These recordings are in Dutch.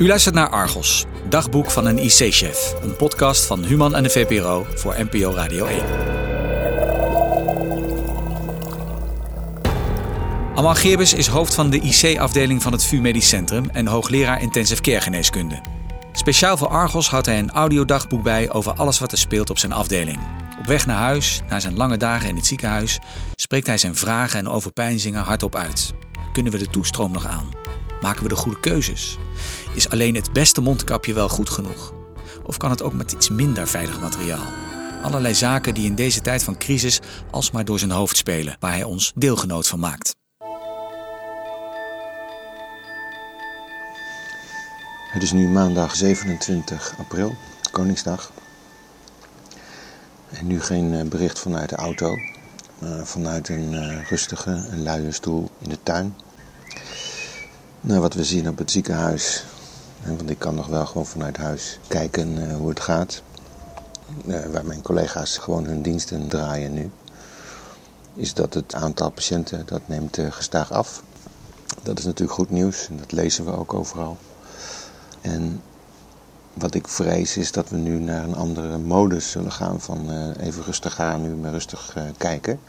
U luistert naar Argos, dagboek van een IC-chef. Een podcast van Human en de VPRO voor NPO Radio 1. Amal Geerbes is hoofd van de IC-afdeling van het VU Medisch Centrum en hoogleraar intensive care geneeskunde. Speciaal voor Argos houdt hij een audiodagboek bij over alles wat er speelt op zijn afdeling. Op weg naar huis, na zijn lange dagen in het ziekenhuis, spreekt hij zijn vragen en overpeinzingen hardop uit. Kunnen we de toestroom nog aan? Maken we de goede keuzes? Is alleen het beste mondkapje wel goed genoeg? Of kan het ook met iets minder veilig materiaal? Allerlei zaken die in deze tijd van crisis alsmaar door zijn hoofd spelen, waar hij ons deelgenoot van maakt. Het is nu maandag 27 april, Koningsdag. En nu geen eh, bericht vanuit de auto, maar vanuit een uh, rustige, een luie stoel in de tuin. Nou, wat we zien op het ziekenhuis, want ik kan nog wel gewoon vanuit huis kijken uh, hoe het gaat. waar mijn collega's gewoon hun diensten draaien nu. Is dat het aantal patiënten, dat neemt gestaag af. Dat is natuurlijk goed nieuws en dat lezen we ook overal. En wat ik vrees is dat we nu naar een andere modus zullen gaan van even rustig gaan, nu maar rustig kijken.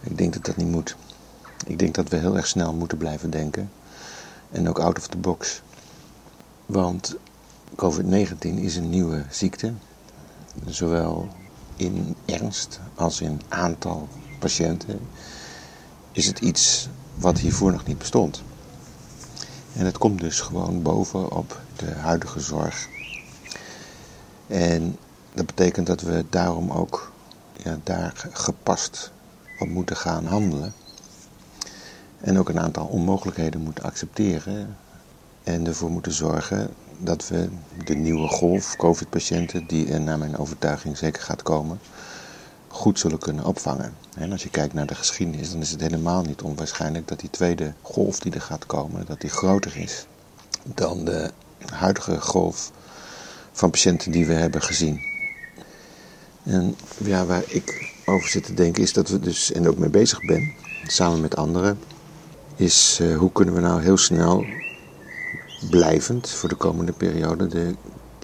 Ik denk dat dat niet moet. Ik denk dat we heel erg snel moeten blijven denken. En ook out of the box. Want COVID-19 is een nieuwe ziekte. Zowel in ernst als in aantal patiënten is het iets wat hiervoor nog niet bestond. En het komt dus gewoon bovenop de huidige zorg. En dat betekent dat we daarom ook ja, daar gepast op moeten gaan handelen. En ook een aantal onmogelijkheden moeten accepteren. En ervoor moeten zorgen dat we de nieuwe golf COVID-patiënten, die er naar mijn overtuiging zeker gaat komen, goed zullen kunnen opvangen. En als je kijkt naar de geschiedenis, dan is het helemaal niet onwaarschijnlijk dat die tweede golf die er gaat komen, dat die groter is dan de huidige golf van patiënten die we hebben gezien. En ja, waar ik over zit te denken is dat we dus, en ook mee bezig ben, samen met anderen, is uh, hoe kunnen we nou heel snel blijvend voor de komende periode de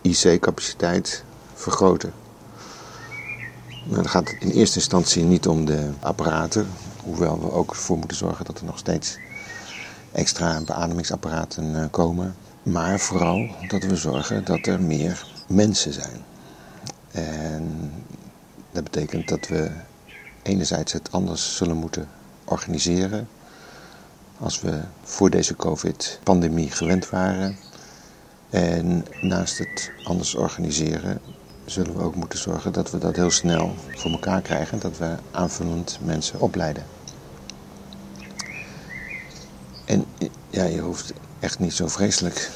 IC-capaciteit vergroten. Nou, dan gaat het in eerste instantie niet om de apparaten, hoewel we ook ervoor moeten zorgen dat er nog steeds extra beademingsapparaten uh, komen. Maar vooral dat we zorgen dat er meer mensen zijn. En dat betekent dat we enerzijds het anders zullen moeten organiseren. Als we voor deze COVID-pandemie gewend waren. En naast het anders organiseren zullen we ook moeten zorgen dat we dat heel snel voor elkaar krijgen. Dat we aanvullend mensen opleiden. En ja, je hoeft echt niet zo vreselijk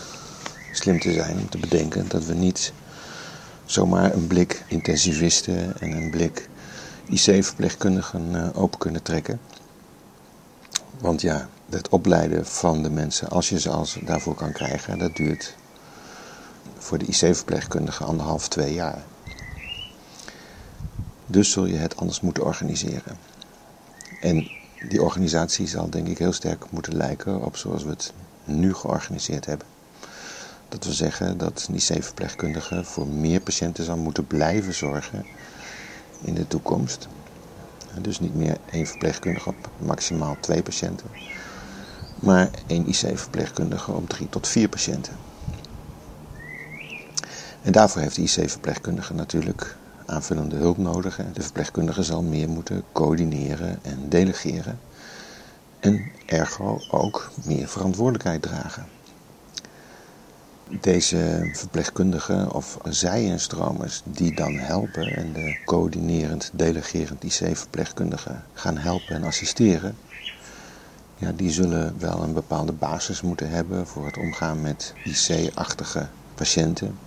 slim te zijn om te bedenken dat we niet zomaar een blik intensivisten en een blik IC-verpleegkundigen eh, open kunnen trekken. Want ja, het opleiden van de mensen, als je ze als daarvoor kan krijgen, dat duurt voor de IC-verpleegkundige anderhalf, twee jaar. Dus zul je het anders moeten organiseren. En die organisatie zal denk ik heel sterk moeten lijken op zoals we het nu georganiseerd hebben. Dat we zeggen dat die C-verpleegkundige voor meer patiënten zal moeten blijven zorgen in de toekomst. Dus niet meer één verpleegkundige op maximaal twee patiënten, maar één IC-verpleegkundige op drie tot vier patiënten. En daarvoor heeft de IC-verpleegkundige natuurlijk aanvullende hulp nodig. De verpleegkundige zal meer moeten coördineren en delegeren. En ergo ook meer verantwoordelijkheid dragen. Deze verpleegkundigen of zij-instromers die dan helpen en de coördinerend, delegerend IC-verpleegkundigen gaan helpen en assisteren, die zullen wel een bepaalde basis moeten hebben voor het omgaan met IC-achtige patiënten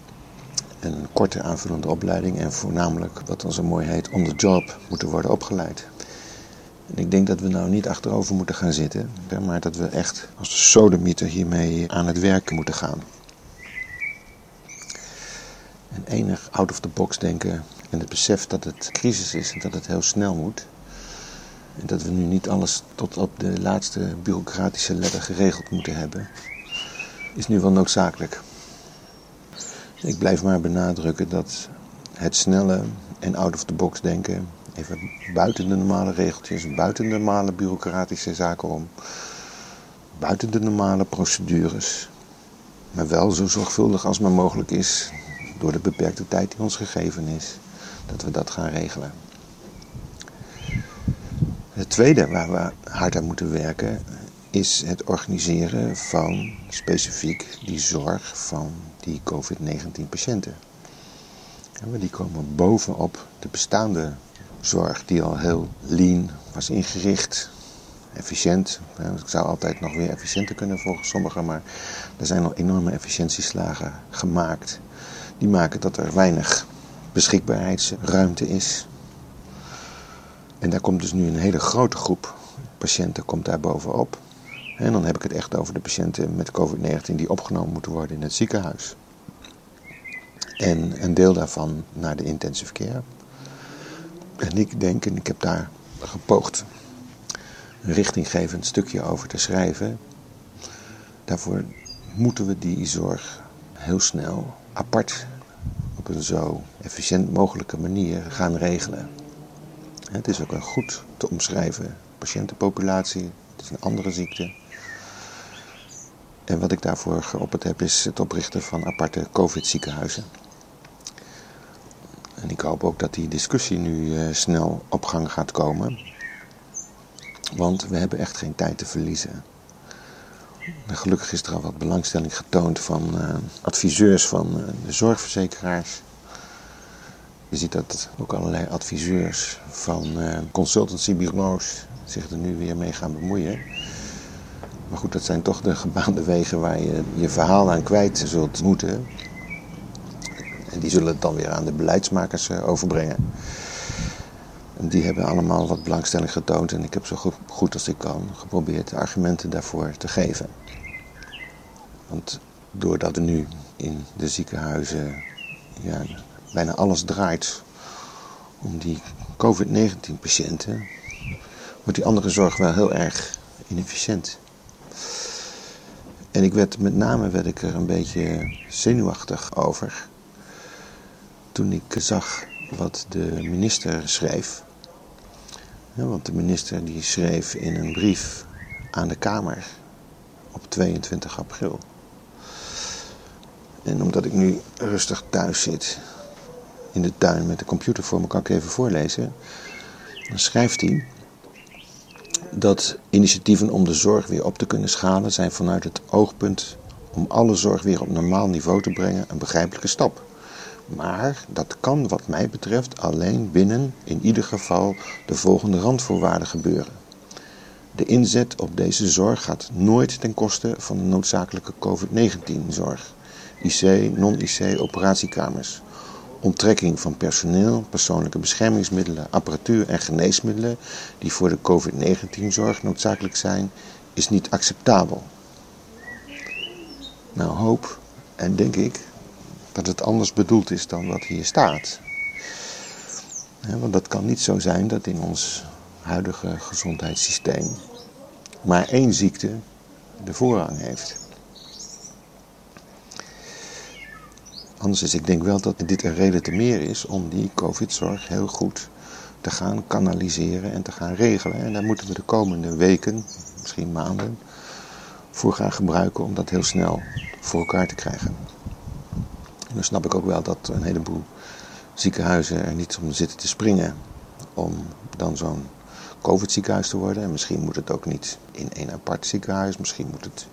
een korte aanvullende opleiding en voornamelijk, wat dan zo mooi heet, on the job moeten worden opgeleid. En ik denk dat we nou niet achterover moeten gaan zitten, maar dat we echt als de sodemieter hiermee aan het werken moeten gaan. En enig out of the box denken en het besef dat het crisis is en dat het heel snel moet. En dat we nu niet alles tot op de laatste bureaucratische letter geregeld moeten hebben. is nu wel noodzakelijk. Ik blijf maar benadrukken dat het snelle en out-of-the-box denken, even buiten de normale regeltjes, buiten de normale bureaucratische zaken om, buiten de normale procedures, maar wel zo zorgvuldig als maar mogelijk is door de beperkte tijd die ons gegeven is, dat we dat gaan regelen. Het tweede waar we hard aan moeten werken is het organiseren van specifiek die zorg van die COVID-19 patiënten. Die komen bovenop de bestaande zorg die al heel lean was ingericht, efficiënt. Ik zou altijd nog weer efficiënter kunnen volgens sommigen, maar er zijn al enorme efficiëntieslagen gemaakt. Die maken dat er weinig beschikbaarheidsruimte is. En daar komt dus nu een hele grote groep patiënten komt daar bovenop. En dan heb ik het echt over de patiënten met COVID-19 die opgenomen moeten worden in het ziekenhuis. En een deel daarvan naar de intensive care. En ik denk, en ik heb daar gepoogd een richtinggevend stukje over te schrijven. Daarvoor moeten we die zorg heel snel apart op een zo efficiënt mogelijke manier gaan regelen. Het is ook een goed te omschrijven patiëntenpopulatie. Het is een andere ziekte. En wat ik daarvoor geopperd heb is het oprichten van aparte COVID-ziekenhuizen. En ik hoop ook dat die discussie nu uh, snel op gang gaat komen. Want we hebben echt geen tijd te verliezen. gelukkig is er al wat belangstelling getoond van uh, adviseurs van uh, de zorgverzekeraars. Je ziet dat ook allerlei adviseurs van consultancybureaus zich er nu weer mee gaan bemoeien. Maar goed, dat zijn toch de gebaande wegen waar je je verhaal aan kwijt zult moeten. En die zullen het dan weer aan de beleidsmakers eh, overbrengen. En die hebben allemaal wat belangstelling getoond en ik heb zo goed, als ik kan geprobeerd argumenten daarvoor te geven. Want doordat er nu in de ziekenhuizen ja, bijna alles draait om die COVID-19 patiënten, wordt die andere zorg wel heel erg inefficiënt. En ik werd met name werd ik er een beetje zenuwachtig over. Toen ik zag wat de minister schreef. want de minister die schreef in een brief aan de Kamer op 22 april. En omdat ik nu rustig thuis zit in de tuin met de computer voor me, kan ik even voorlezen. Dan schrijft hij dat initiatieven om de zorg weer op te kunnen schalen zijn vanuit het oogpunt om alle zorg weer op normaal niveau te brengen een begrijpelijke stap. Maar dat kan wat mij betreft alleen binnen in ieder geval de volgende randvoorwaarden gebeuren. De inzet op deze zorg gaat nooit ten koste van de noodzakelijke COVID-19-zorg, IC, non-IC, operatiekamers onttrekking van personeel, persoonlijke beschermingsmiddelen, apparatuur en geneesmiddelen die voor de COVID-19-zorg noodzakelijk zijn, is niet acceptabel. Nou hoop en denk ik dat het anders bedoeld is dan wat hier staat. want dat kan niet zo zijn dat in ons huidige gezondheidssysteem maar één ziekte de voorrang heeft. Anders is, ik denk wel dat dit een reden te meer is om die COVID-zorg heel goed te gaan kanaliseren en te gaan regelen. En daar moeten we de komende weken, misschien maanden, voor gaan gebruiken om dat heel snel voor elkaar te krijgen. En dan snap ik ook wel dat een heleboel ziekenhuizen er niet om zitten te springen om dan zo'n COVID-ziekenhuis te worden. En misschien moet het ook niet in één apart ziekenhuis, misschien moet het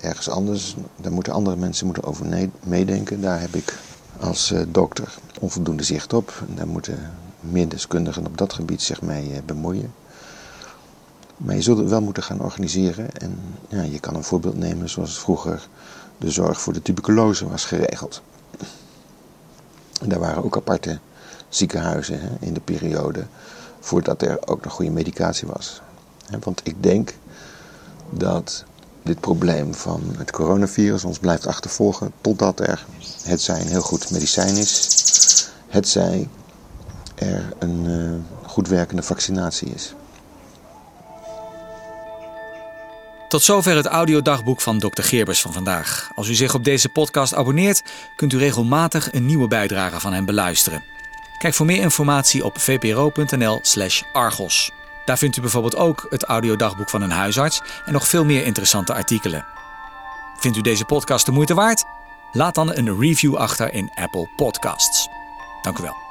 ergens anders. Daar moeten andere mensen moeten over meedenken. Daar heb ik als uh, dokter onvoldoende zicht op. Daar moeten meer deskundigen op dat gebied zich mee uh, bemoeien. Maar je zult het wel moeten gaan organiseren. En ja, je kan een voorbeeld nemen zoals vroeger de zorg voor de tuberculose was geregeld. En daar waren ook aparte ziekenhuizen hè, in de periode voordat er ook nog goede medicatie was. Want ik denk dat dit probleem van het coronavirus ons blijft achtervolgen totdat er het zij een heel goed medicijn is, het zij er een uh, goed werkende vaccinatie is. Tot zover het audiodagboek van Dr. Geerbers van vandaag. Als u zich op deze podcast abonneert, kunt u regelmatig een nieuwe bijdrage van hem beluisteren. Kijk voor meer informatie op vpro.nl/argos. Daar vindt u bijvoorbeeld ook het audiodagboek van een huisarts en nog veel meer interessante artikelen. Vindt u deze podcast de moeite waard? Laat dan een review achter in Apple Podcasts. Dank u wel.